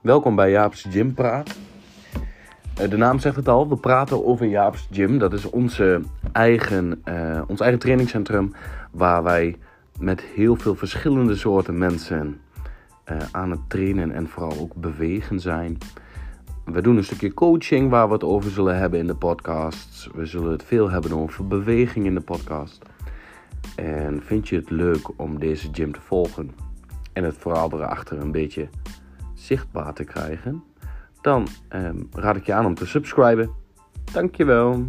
Welkom bij Jaap's Gym Praat. Eh, de naam zegt het al, we praten over Jaap's Gym. Dat is onze eigen, uh, ons eigen trainingscentrum waar wij met heel veel verschillende soorten mensen uh, aan het trainen en vooral ook bewegen zijn. We doen een stukje coaching waar we het over zullen hebben in de podcast. We zullen het veel hebben over beweging in de podcast. En vind je het leuk om deze gym te volgen en het vooral erachter een beetje zichtbaar te krijgen, dan um, raad ik je aan om te subscriben. Dankjewel.